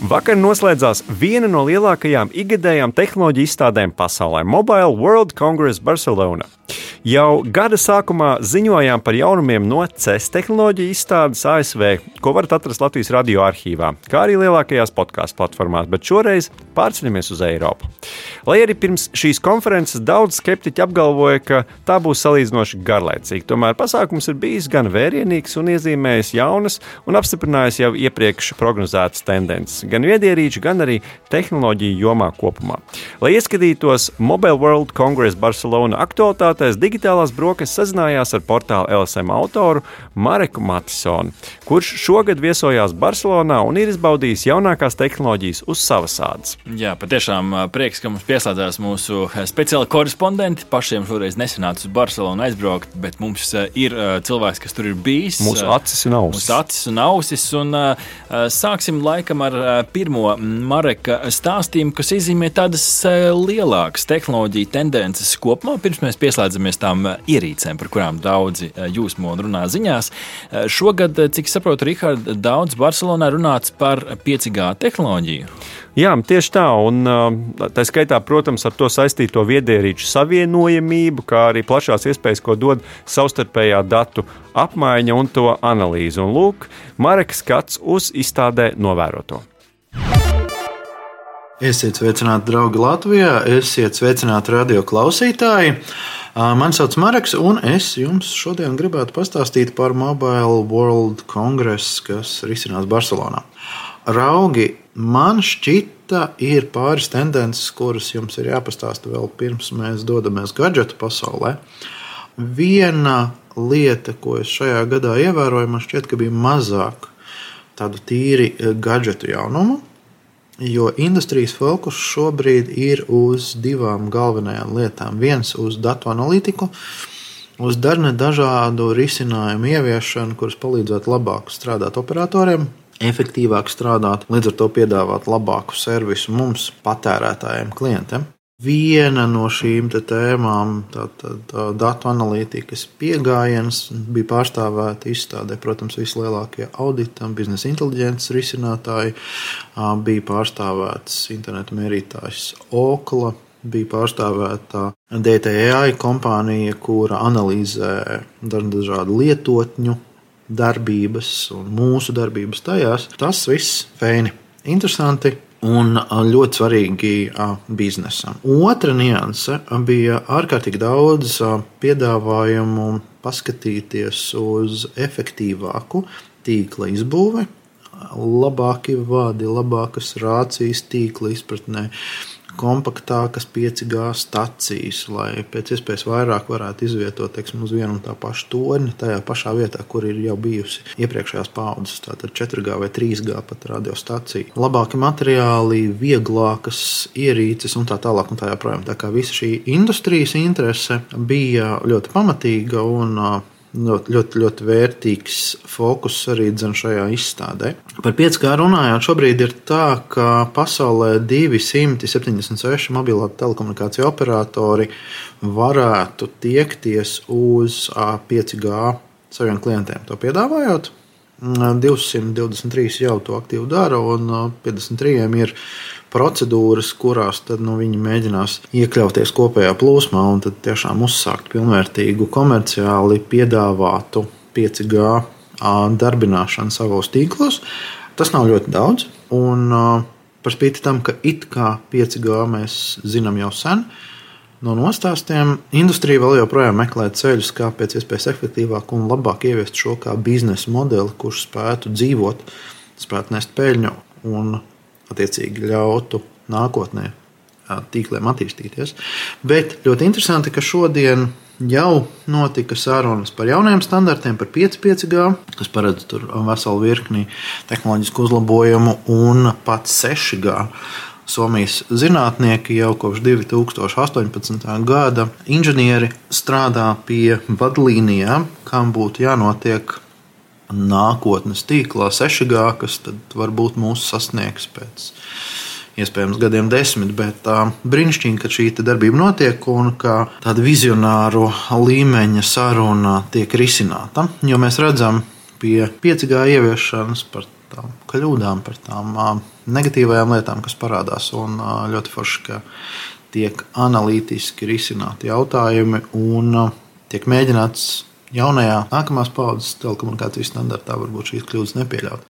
Vakar noslēdzās viena no lielākajām ikgadējām tehnoloģiju izstādēm pasaulē - Mobile World Congress Barcelona. Jau gada sākumā ziņojām par jaunumiem no CES tehnoloģiju izstādes ASV, ko varat atrast Latvijas radio arhīvā, kā arī lielākajās podkāstu platformās, bet šoreiz pārceļamies uz Eiropu. Lai arī pirms šīs konferences daudz skeptiķi apgalvoja, ka tā būs salīdzinoši garlaicīga, tomēr pasākums ir bijis gan vērienīgs un iezīmējis jaunas un apstiprinājis jau iepriekš prognozētas tendences, gan viedierīču, gan arī tehnoloģiju jomā kopumā. Lai ieskatītos Mobile World Congress Barcelona aktualitātēs, digitālās brokastis sazinājās ar portāla LSM autoru Mareku Matisonu, kurš šogad viesojās Barcelonā un ir izbaudījis jaunākās tehnoloģijas uz savas ādas. Jā, patiešām prieks, ka mums pieslēdzās mūsu speciāli korespondenti. Pašiem šoreiz nesanāca uz Barcelonu aizbraukt, bet mums ir cilvēks, kas tur ir bijis. Mūsu acis un ausis. Mūsu acis un ausis. Un, sāksim laikam ar pirmo Mareka stāstījumu, kas iezīmē tādas lielākas tehnoloģiju tendences kopumā, pirms mēs pieslēdzamies tām eh, ierīcēm, par kurām daudzi eh, jūsmo un runā ziņās. Šogad, cik saprotu, Rihard, daudz Barcelonā runāts par 5G tehnoloģiju. Jā, tieši tā. Un, tā skaitā, protams, ar to saistīto viedierīču savienojamību, kā arī plašās iespējas, ko dod savstarpējā datu apmaiņa un to analīze. Un lūk, Mareka skats uz izstādē novēroto. Esiet sveicināti, draugi Latvijā, esiet sveicināti radio klausītāji. Mani sauc Marks, un es jums šodien gribētu pastāstīt par Mobile World Congress, kas risinās Barcelonā. Raugi, man šķita, ir pāris tendences, kuras jums ir jāpastāsta vēl pirms mēs dodamies gadgetu pasaulē. Viena lieta, ko es šajā gadā ievēroju, man šķiet, ka bija mazāk tādu tīri gadgetu jaunumu Jo industrijas fokus šobrīd ir uz divām galvenajām lietām. Viens uz datu analītiku, uz dažādu risinājumu ieviešanu, kuras palīdzētu labāk strādāt operatoriem, efektīvāk strādāt, līdz ar to piedāvāt labāku servisu mums, patērētājiem, klientiem. Viena no šīm tēmām, tātad datu analītikas pieejams, bija pārstāvēta izstādē. Protams, vislielākie audita, biznesa inteliģences risinātāji, bija pārstāvēts interneta mērītājs Okla, bija pārstāvēta DTI kompānija, kura analizē dažādu lietotņu darbības un mūsu darbības tajās. Tas viss feini, interesanti un ļoti svarīgi biznesam. Otra nianse bija ārkārtīgi daudz piedāvājumu paskatīties uz efektīvāku tīkla izbūvi, labāki vadi, labākas rācijas tīkla izpratnē, kompaktākas 5G stacijas, lai pēc iespējas vairāk varētu izvietot teiksim, uz vienu un tā pašu torni, tajā pašā vietā, kur ir jau bijusi iepriekšējās paudzes, tātad 4G vai 3G pat radiostacija. Labāki materiāli, vieglākas ierīces un tā tālāk. Un tā, joprojām. tā kā visa šī industrijas interese bija ļoti pamatīga un ļoti, ļoti, ļoti vērtīgs fokus arī šajā izstādē. Par 5G runājot, šobrīd ir tā, ka pasaulē 276 mobilā telekomunikāciju operatori varētu tiekties uz 5G saviem klientiem, to piedāvājot. 223 jau to aktīvi dara, un 53 ir procedūras, kurās tad, nu, viņi mēģinās iekļauties kopējā plūsmā un tiešām uzsākt pilnvērtīgu komerciāli piedāvātu 5G darbināšanu savos tīklos. Tas nav ļoti daudz, un par spīti tam, ka it kā 5G mēs zinām jau sen, no nostāstiem industrija vēl joprojām meklē ceļus, kā pēc iespējas efektīvāk un labāk ieviest šo kā biznesa modeli, kurš spētu dzīvot, spētu nest peļņu un attiecīgi ļautu nākotnē tīkliem attīstīties. Bet ļoti interesanti, ka šodien jau notika sarunas par jauniem standartiem, par 5,5G, kas paredz tur veselu virkni tehnoloģisku uzlabojumu un pat 6G. Somijas zinātnieki jau kopš 2018. gada inženieri strādā pie vadlīnijām, kam būtu jānotiek nākotnes tīklā, 6G, kas varbūt mūs sasniegs pēc iespējams gadiem desmit, bet uh, brīnišķīgi, ka šī darbība notiek un ka tāda vizionāru līmeņa saruna tiek risināta. Jo mēs redzam pie 5G ieviešanas par tām kļūdām, par tām uh, negatīvajām lietām, kas parādās. Un uh, ļoti forši, ka tiek analītiski risināti jautājumi un tiek mēģināts jaunajā, nākamās paudzes telekomunikācijas standartā varbūt šīs kļūdas nepieļaut.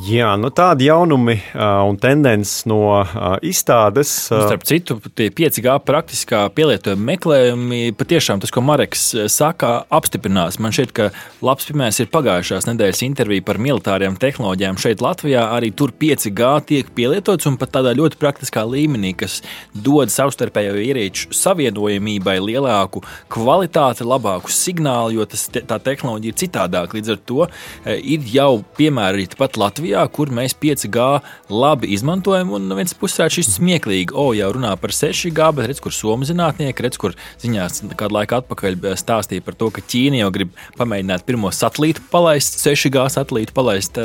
Jā, nu tādi jaunumi uh, un tendences no uh, izstādes. Uh, Starp citu, tie 5G praktiskā pielietojuma meklējumi patiešām tas, ko Mareks saka, apstiprinās. Man šķiet, ka labs piemērs ir pagājušās nedēļas intervija par militāriem tehnoloģijām šeit Latvijā. Arī tur 5G tiek pielietots un pat tādā ļoti praktiskā līmenī, kas dod savstarpējo ierīču savienojamībai lielāku kvalitāti, labāku signālu, jo tas, tā tehnoloģija ir citādāka. Līdz ar to ir jau piemēri pat Latvijā. Latvijā, kur mēs 5G labi izmantojam. Un no vienas puses šis smieklīgi, o, jau runā par 6G, bet redz, kur somu zinātnieki, redz, kur ziņās kādu laiku atpakaļ stāstīja par to, ka Ķīna jau grib pamēģināt pirmo satelītu palaist, 6G satelītu palaist,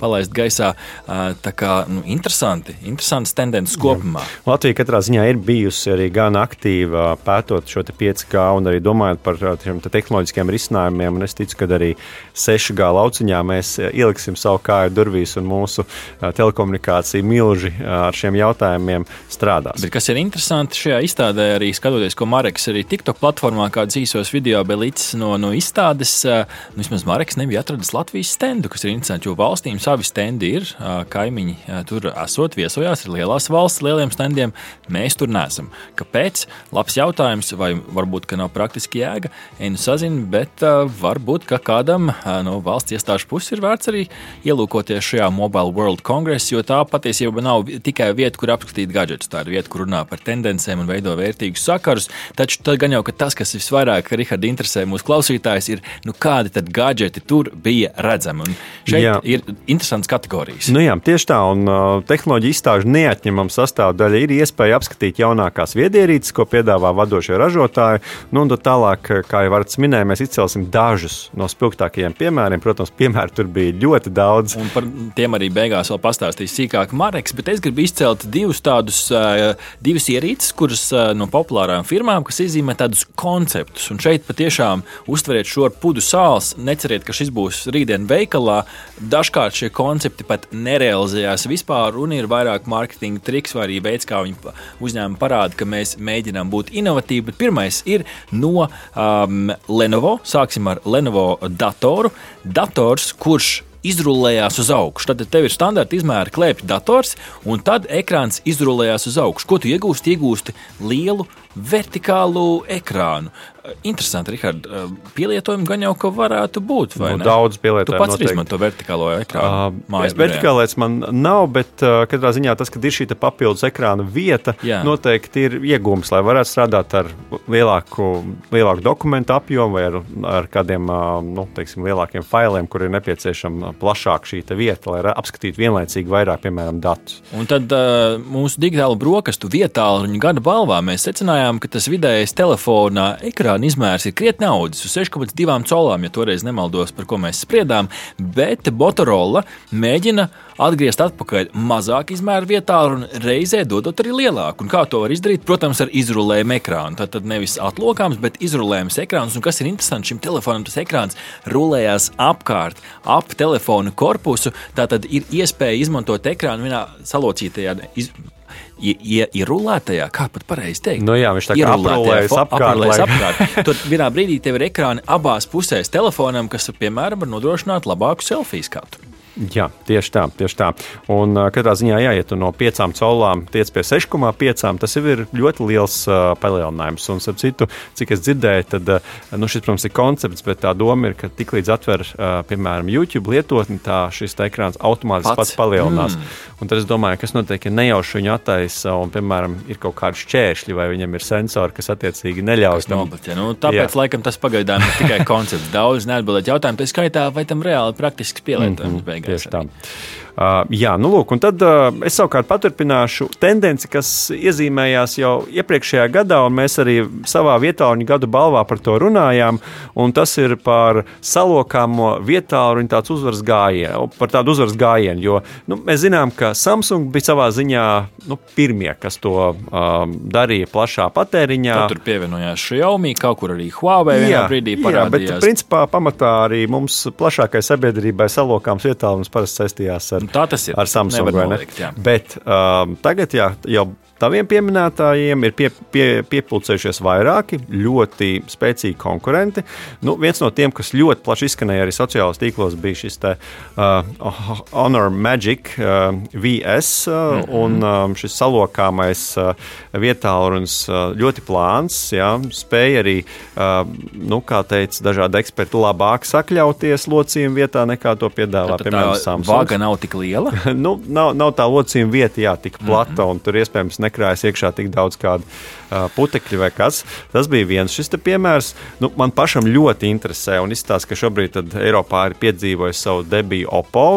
palaist gaisā. Tā kā nu, interesanti, interesants tendences kopumā. Jā. Latvija katrā ziņā ir bijusi arī gan aktīva pētot šo 5G un arī domājot par šiem te tehnoloģiskiem risinājumiem. Un es ticu, ka arī 6G lauciņā mēs ieliksim savu kāju durvīs durvīs un mūsu telekomunikācija milži ar šiem jautājumiem strādās. Bet kas ir interesanti šajā izstādē, arī skatoties, ko Marks arī TikTok platformā kādus īsos video belicis no, no izstādes, nu, vismaz Marks nebija atradis Latvijas stendu, kas ir interesanti, jo valstīm savi stendi ir, kaimiņi tur esot viesojās, ir lielās valsts lieliem standiem, mēs tur neesam. Kāpēc? Labs jautājums, vai varbūt, ka nav praktiski jēga, enu sazinu, bet varbūt, ka kādam no valsts iestāžu puses ir vērts arī ielūkoties šajā Mobile World Congress, jo tā patiesībā nav tikai vieta, kur apskatīt gadgetus. Tā ir vieta, kur runā par tendencēm un veido vērtīgus sakarus. Taču gan jau tas, kas visvairāk Rihards interesē mūsu klausītājs, ir, nu, kādi tad gadgeti tur bija redzami. Un šeit jā. ir interesants kategorijas. Nu jā, tieši tā, un uh, tehnoloģija izstāžu neatņemama sastāvdaļa ir iespēja apskatīt jaunākās viedierīces, ko piedāvā vadošie ražotāji. Nu, un tālāk, kā jau Vārts minēja, mēs izcelsim dažus no spilgtākajiem piemēriem. Protams, piemēru tur bija ļoti daudz. Un par tiem arī beigās vēl pastāstīs sīkāk Marks, bet es gribu izcelt divus tādus, divas ierīces, kuras no populārām firmām, kas izzīmē tādus konceptus. Un šeit patiešām uztveriet šo pudu sāls, neceriet, ka šis būs rītdien veikalā. Dažkārt šie koncepti pat nerealizējās vispār, un ir vairāk mārketinga triks vai arī veids, kā viņi uzņēmumi parāda, ka mēs mēģinām būt inovatīvi. Bet pirmais ir no um, Lenovo. Sāksim ar Lenovo datoru. Dators, kurš izrullējās uz augšu. Tad tev ir standarta izmēra klēpja dators, un tad ekrāns izrullējās uz augšu. Ko tu iegūsti? Iegūsti lielu vertikālu ekrānu. Interesanti, Rihard, pielietojumi gan jau ka varētu būt. Nu, daudz pielietojumu. Tu pats noteikti. izmanto vertikālo ekrānu. Uh, vertikālais man nav, bet uh, katrā ziņā tas, ka ir šī papildus ekrāna vieta, Jā. noteikti ir iegūms, lai varētu strādāt ar lielāku, lielāku dokumentu apjomu vai ar, ar kādiem uh, nu, teiksim, lielākiem failiem, kur ir nepieciešama plašāka šī vieta, lai apskatītu vienlaicīgi vairāk, piemēram, datus. Un tad uh, mūsu digitālo brokastu vietā, viņa gada balvā mēs secinājām, secinājām, ka tas vidējais telefonā ekrāna izmērs ir krietni audzis uz 6,2 colām, ja toreiz nemaldos, par ko mēs spriedām. Bet Motorola mēģina atgriezt atpakaļ mazāk izmēru vietā un reizē dodot arī lielāku. Un kā to var izdarīt? Protams, ar izrulējumu ekrānu. Tad, tad nevis atlokāms, bet izrulējums ekrāns. Un kas ir interesanti, šim telefonam tas ekrāns rulējās apkārt, ap telefona korpusu. Tā tad ir iespēja izmantot ekrānu vienā salocītajā. Iz ir rullētajā, kā pat pareizi teikt. Nu jā, viņš tā kā aprulējas apkārt. Apkārt. Tur vienā brīdī tev ir ekrāni abās pusēs telefonam, kas, piemēram, var nodrošināt labāku selfiju skatu. Jā, tieši tā. Tieši tā. Un, uh, katrā ziņā, jā, ja tu no 5 colām tiec pie 6,5, tas jau ir ļoti liels uh, palielinājums. Un, ap citu, cik es dzirdēju, tad uh, nu, šis, protams, ir koncepts, bet tā doma ir, ka tiklīdz atver, uh, piemēram, YouTube lietotni, tā šis ekrāns automātiski pats, pats palielinās. Mm. Un tad es domāju, kas notiek, ja nejauši viņu attaisa un, piemēram, ir kaut kādi šķēršļi vai viņam ir sensori, kas attiecīgi neļauj tam. Noblat, nu, tāpēc, jā. laikam, tas pagaidām ir tikai koncepts. Daudz neatbildēt jautājumu, tā skaitā, vai tam reāli praktisks pielietojums. Mm -hmm Svaigais Tieši tā. Uh, jā, nu lūk, un tad uh, es savukārt paturpināšu tendenci, kas iezīmējās jau iepriekšējā gadā, un mēs arī savā vietā un gadu balvā par to runājām. un Tas ir par salokāmo vietālu un tāds uzvaras gājienu, par tādu uzvaras gājienu. Jo nu, mēs zinām, ka Samsung bija savā ziņā nu, pirmie, kas to um, darīja plašā patēriņā. Tad tur pievienojās Xiaomi, kaut kur arī Huawei vienā brīdī jā, bet parādījās. principā pamatā arī mums plašākai sabiedrībai salokāms vietālums parasti saistījās ar, Nu, ar Samsung. Nevar vai ne? noliegt, jā. Bet um, tagad jā, jau taviem pieminētājiem ir pie, pie, piepildījušies vairāki ļoti spēcīgi konkurenti. Nu, viens no tiem, kas ļoti plaši izskanēja arī sociālajos tīklos, bija šis te, uh, Honor Magic uh, VS. Uh, mm. -hmm. Un um, šis salokāmais uh, vietālunis uh, ļoti plāns, jā, spēja arī, uh, nu, kā teica dažādi eksperti, labāk sakļauties locījuma vietā nekā to piedāvā, Tad piemēram, tā Samsung vaga nav tik liela. nu, nav, nav tā locījuma vieta, jā, tik plata, Mhm. mm -hmm. un tur iespējams nekrājas iekšā tik daudz kādu putekļu vai kas. Tas bija viens šis piemērs. Nu, man pašam ļoti interesē, un izstāsta, ka šobrīd Eiropā ir piedzīvojis savu debiju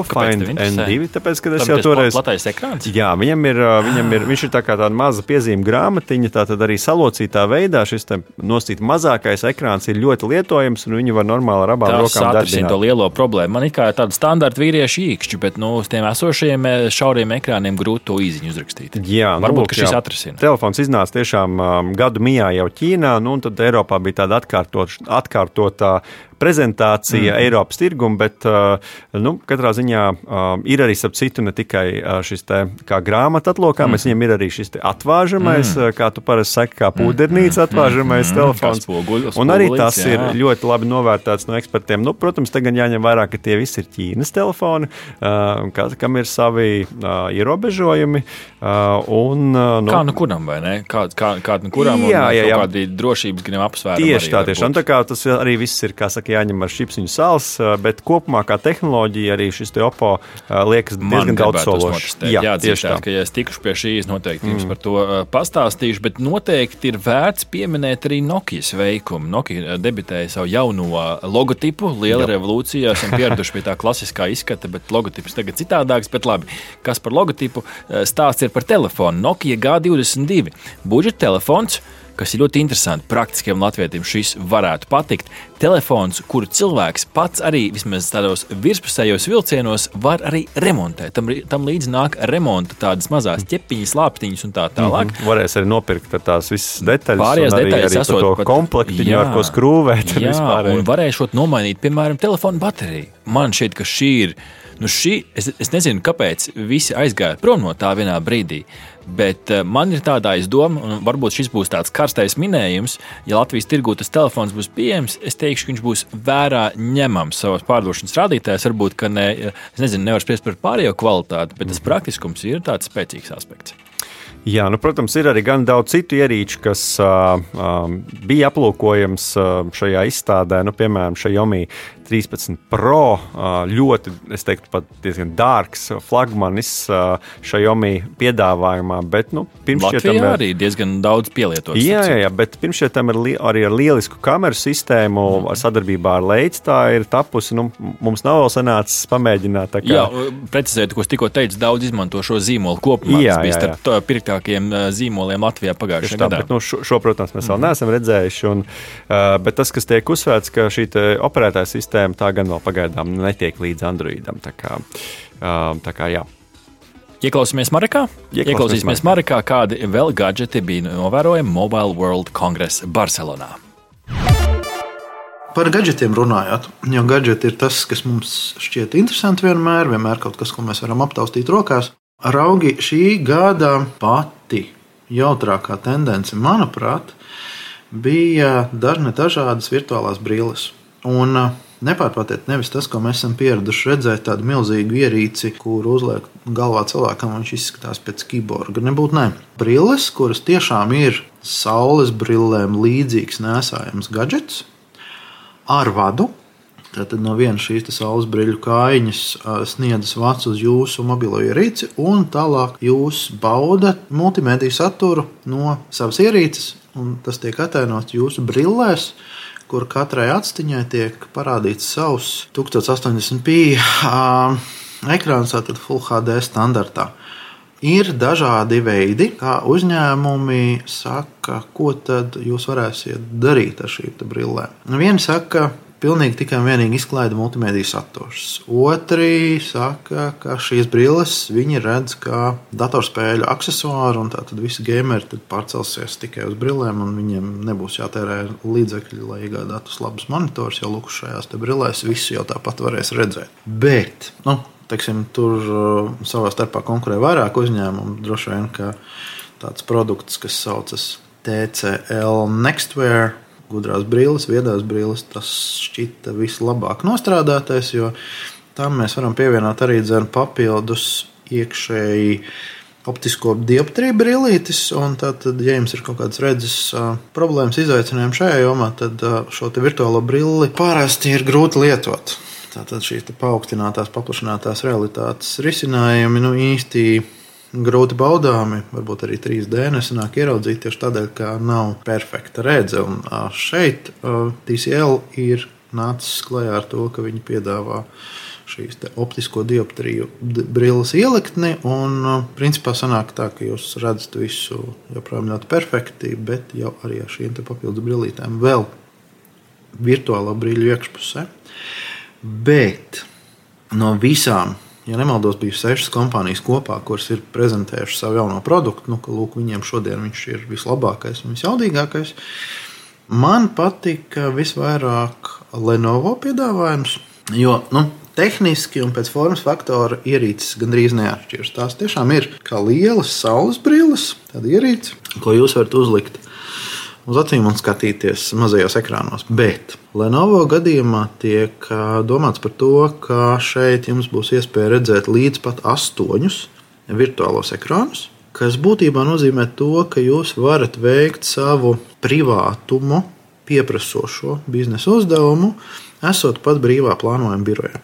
Kāpēc Find tev interesē? N2, tāpēc, ka es jau toreiz. platais ekrāns. Jā, viņam ir, viņam ir, viņš ir tā kā tāda maza piezīme grāmatiņa, tā tad arī salocītā veidā šis nosīt mazākais ekrāns ir ļoti lietojams, un viņu var normāli ar abām rokām atrisinās to lielo problēmu. Man ir kā tāda standarta vīriešu īkšķi, bet nu, uz tiem esošajiem šauriem ekrāniem grūti to īziņu uzrakstīt. Jā, nu, Varbūt lūk, ka šis jā. atrisina. Telefons iznāca tiešām um, gadu mijā jau Ķīnā, nu, un tad Eiropā bija tāda atkārtot, atkārtotā prezentācija mm. Eiropas tirgum, bet uh, nu, katrā ziņā um, ir arī, starp citu, ne tikai uh, šis te kā grāmatu atlokāmais, mm. viņam ir arī šis te atvāžamais, mm. kā tu parasti saki, kā pūdernīca atvāžamais mm. telefons. Kā spoguļ- un arī tas jā. ir ļoti labi novērtēts no ekspertiem. Nu, protams, tagad jāņem vērā, ka tie visi ir Ķīnas telefoni, ka- kam ir savi ierobežojumi. Un, nu, Kā nu kuram, vai ne? Kā, kā, kā nu kuram, Jā, jā, kaut jā. kādi drošības gan apsvērumi. Tieši arī tā, tiešām tā kā tas arī viss ir, kā saka, jāņem ar šipsiņu sāls, bet kopumā kā tehnoloģija arī šis te Oppo ā, liekas diezgan daudz sološs. notestēt. Jā, tieši tā. Ka, ja es tikšu pie šīs, noteikti jums mm. par to pastāstīšu, bet noteikti ir vērts pieminēt arī Nokijas veikumu. Nokija debitēja savu jauno logotipu, liela Jā. revolūcija. Esam pieraduši pie tā klasiskā izskata, bet logotips tagad citādāks. Bet labi, kas par logotipu stāsts ir par telefonu? Nokia G22 budžeta telefons kas ir ļoti interesanti. Praktiskiem latviešiem šis varētu patikt. Telefons, kuru cilvēks pats arī vismaz tādos virspusējos vilcienos var arī remontēt. Tam, tam līdzi nāk remonta tādas mazas ķepiņas, lāpstiņas un tā tālāk. Mm -hmm. Varēs arī nopirkt tās visas detaļas. Pārējās arī, detaļas arī to pat- komplektu, Jā. ar ko skrūvēt. Jā, un varēšot nomainīt, piemēram, telefona bateriju. Man šķiet, ka šī ir. Nu šī, es, es nezinu, kāpēc visi aizgāja prom no tā vienā brīdī, bet uh, man ir tāda aizdoma, un varbūt šis būs tāds karstais minējums. Ja Latvijas tirgū tas telefons būs pieejams, es teikšu, ka viņš būs vērā ņemams savos pārdošanas rādītājos. Varbūt, ka ne, es nezinu, nevar spriest par pārējo kvalitāti, bet tas praktiskums ir tāds spēcīgs aspekts. Jā, nu, protams, ir arī gan daudz citu ierīču, kas uh, um, bija aplūkojams uh, šajā izstādē. Nu, piemēram, Xiaomi 13 Pro ļoti, es teiktu, pat diezgan dārgs flagmanis Xiaomi piedāvājumā. Bet, nu, pirms Latvijā šķietam, arī diezgan daudz pielietots. Jā, starp jā, jā, bet pirms tam ir li arī ar lielisku kameru sistēmu, mm. sadarbībā ar Leicu. Tā ir tapusi. Nu, mums nav vēl sanācis pamēģināt. kā- Jā, precizēt, ko es tikko teicu, daudz izmanto šo zīmolu kopumā. Jā, Tas bija jā, starp tā pirktākajiem zīmoliem Latvijā pagājušajā gadā. bet, nu, šo, šo, protams, mēs vēl neesam redzējuši. Un, uh, bet tas, kas tiek uzsvērts, ka šī operētāja sistēma tā gan vēl pagaidām netiek līdz Androidam. Tā kā, uh, tā kā, jā. Ieklausīsimies Marekā. Ieklausīsimies Ieklausīsimies Marekā, kādi vēl gadgeti bija novērojami Mobile World Congress Barcelonā. Par gadgetiem runājot, jo gadgeti ir tas, kas mums šķiet interesanti vienmēr, vienmēr kaut kas, ko mēs varam aptaustīt rokās. Raugi šī gada pati jautrākā tendence, manuprāt, bija dažne dažādas virtuālās brilles. Un uh, nepārprotiet, nevis tas, ko mēs esam pieraduši redzēt, tādu milzīgu ierīci, kuru uzliek galvā cilvēkam, un viņš izskatās pēc kiborga. Nebūtu ne. Brilles, kuras tiešām ir saules brillēm līdzīgs nesājams gadgets, ar vadu. Tātad no vienas šīs saules brīļu kājiņas sniedzas vats uz jūsu mobilo ierīci, un tālāk jūs baudat multimediju saturu no savas ierīces. un Tas tiek attēlots jūsu brillēs, kur katrai atstiņai tiek parādīts savs 1080p ā, ekrāns, tātad Full HD standartā. Ir dažādi veidi, kā uzņēmumi saka, ko tad jūs varēsiet darīt ar šīm brillēm. Vieni saka, pilnīgi tikai un vienīgi izklaida multimediju saturs. Otri saka, ka šīs brilles viņi redz kā datorspēļu accessoru, un tad visi gameri pārcelsies tikai uz brillēm, un viņiem nebūs jātērē līdzekļi, lai iegādātos labus monitorus, jo lūk, šajās brillēs visu jau tāpat varēs redzēt. Bet, nu, teiksim, tur uh, savā starpā konkurē vairāk uzņēmumu. Droši vien, ka tāds produkts, kas saucas TCL Nextwear, gudrās brilles, viedās brilles, tas šķita vislabāk nostrādātais, jo tam mēs varam pievienot arī dzēnu papildus iekšēji optisko dioptriju brīvītis. Tad, ja jums ir kaut kādas redzes problēmas, izaicinājumi šajā jomā, tad šo virtuālo brilli parasti ir grūti lietot. Tātad šīs paaugstinātās, paplašinātās realitātes risinājumi nu, īsti grūti baudāmi, varbūt arī 3D nesanāk ieraudzīt tieši tādēļ, ka nav perfekta redze. Un šeit TCL ir nācis klajā ar to, ka viņi piedāvā šīs optisko dioptriju brilles ieliktni. Un, principā, sanāk tā, ka jūs redzat visu joprojām ļoti perfekti, bet jau arī ar šīm papildus brillītēm vēl virtuālā brīļu iekšpusē. Bet no visām ja nemaldos, bija sešas kompānijas kopā, kuras ir prezentējušas savu jauno produktu. Nu, lūk, viņiem šodien viņš ir vislabākais un visjaudīgākais. Man patika visvairāk Lenovo piedāvājums, jo nu, tehniski un pēc formas faktora ierīces gandrīz neatšķiras. Tās tiešām ir kā lielas saules brilles, tāda ierīce, ko jūs varat uzlikt uz acīm un skatīties mazajos ekrānos. Bet Lenovo gadījumā tiek domāts par to, ka šeit jums būs iespēja redzēt līdz pat astoņus virtuālos ekrānus, kas būtībā nozīmē to, ka jūs varat veikt savu privātumu pieprasošo biznesa uzdevumu, esot pat brīvā plānojuma birojā.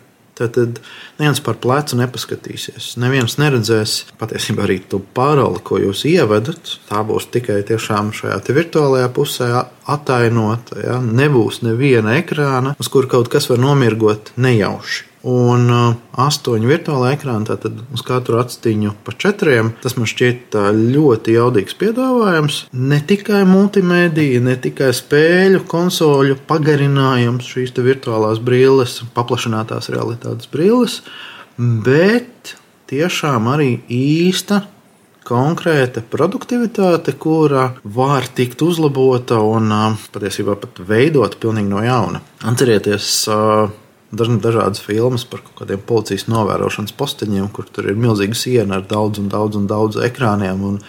Tad neviens par plecu nepaskatīsies. Neviens neredzēs patiesībā arī to paroli, ko jūs ievedat. Tā būs tikai šajā virtuālajā pusē attēlota. Ja? Nebūs neviena ekrāna, uz kura kaut kas var nomirgot nejauši un uh, astoņu virtuālā ekrāna, tātad uz katru atstiņu pa četriem. Tas man šķiet ļoti jaudīgs piedāvājums. Ne tikai multimedija, ne tikai spēļu, konsoļu pagarinājums, šīs virtuālās brilles, paplašinātās realitātes brilles, bet tiešām arī īsta konkrēta produktivitāte, kura var tikt uzlabota un patiesībā pat veidot pilnīgi no jauna. Atcerieties, dažādas filmas par kaut kādiem policijas novērošanas posteņiem, kur tur ir milzīga siena ar daudz un daudz un daudz ekrāniem. Un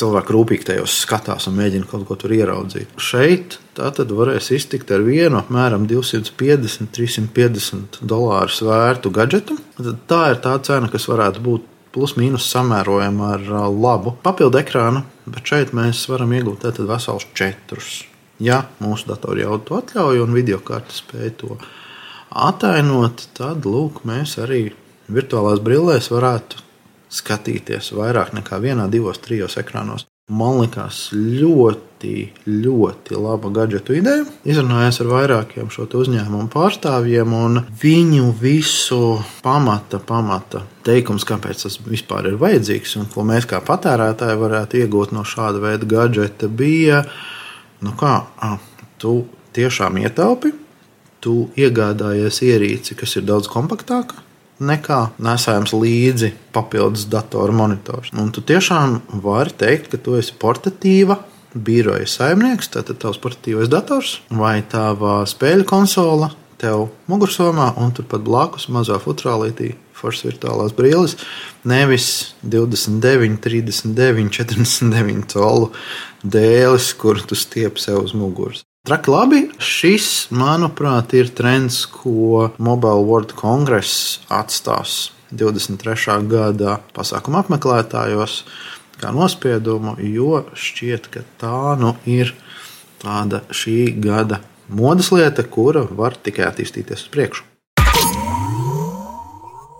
cilvēki rūpīgi tajos skatās un mēģina kaut ko tur ieraudzīt. Šeit tā tad varēs iztikt ar vienu apmēram 250, 350 dolāru vērtu gadgetu. Tad tā ir tā cena, kas varētu būt plus mīnus samērojama ar labu papildu ekrānu, bet šeit mēs varam iegūt veselus četrus. Ja mūsu datori jau to atļauj un video karte spēj to izdarīt atainot, tad lūk, mēs arī virtuālās brillēs varētu skatīties vairāk nekā vienā, divos, trijos ekrānos. Man liekas, ļoti, ļoti laba gadgetu ideja. Izrunājos ar vairākiem šo uzņēmumu pārstāvjiem, un viņu visu pamata, pamata teikums, kāpēc tas vispār ir vajadzīgs un ko mēs kā patērētāji varētu iegūt no šāda veida gadgeta, bija, nu kā, tu tiešām ietaupi tu iegādājies ierīci, kas ir daudz kompaktāka nekā nesājams līdzi papildus datora monitors. Un tu tiešām vari teikt, ka tu esi portatīva biroja saimnieks, tātad tavs portatīvais dators vai tava spēļu konsole tev mugursomā, un turpat blakus mazā futrālītī foršas virtuālās brilles, nevis 29, 39, 49 colu dēlis, kur tu stiep sev uz muguras. Traki labi. Šis, manuprāt, ir trends, ko Mobile World Congress atstās 23. gada pasākuma apmeklētājos, kā nospiedumu, jo šķiet, ka tā nu ir tāda šī gada modes lieta, kura var tikai attīstīties uz priekšu.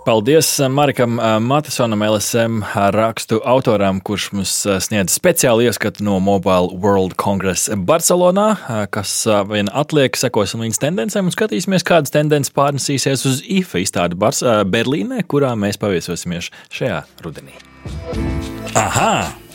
Paldies Markam Matisonam, LSM rakstu autoram, kurš mums sniedz speciālu ieskatu no Mobile World Congress Barcelonā. Kas vien atliek, sekosim viņas tendencēm un skatīsimies, kādas tendences pārnesīsies uz IFA izstādi Berlīnē, kurā mēs paviesosimies šajā rudenī. Aha!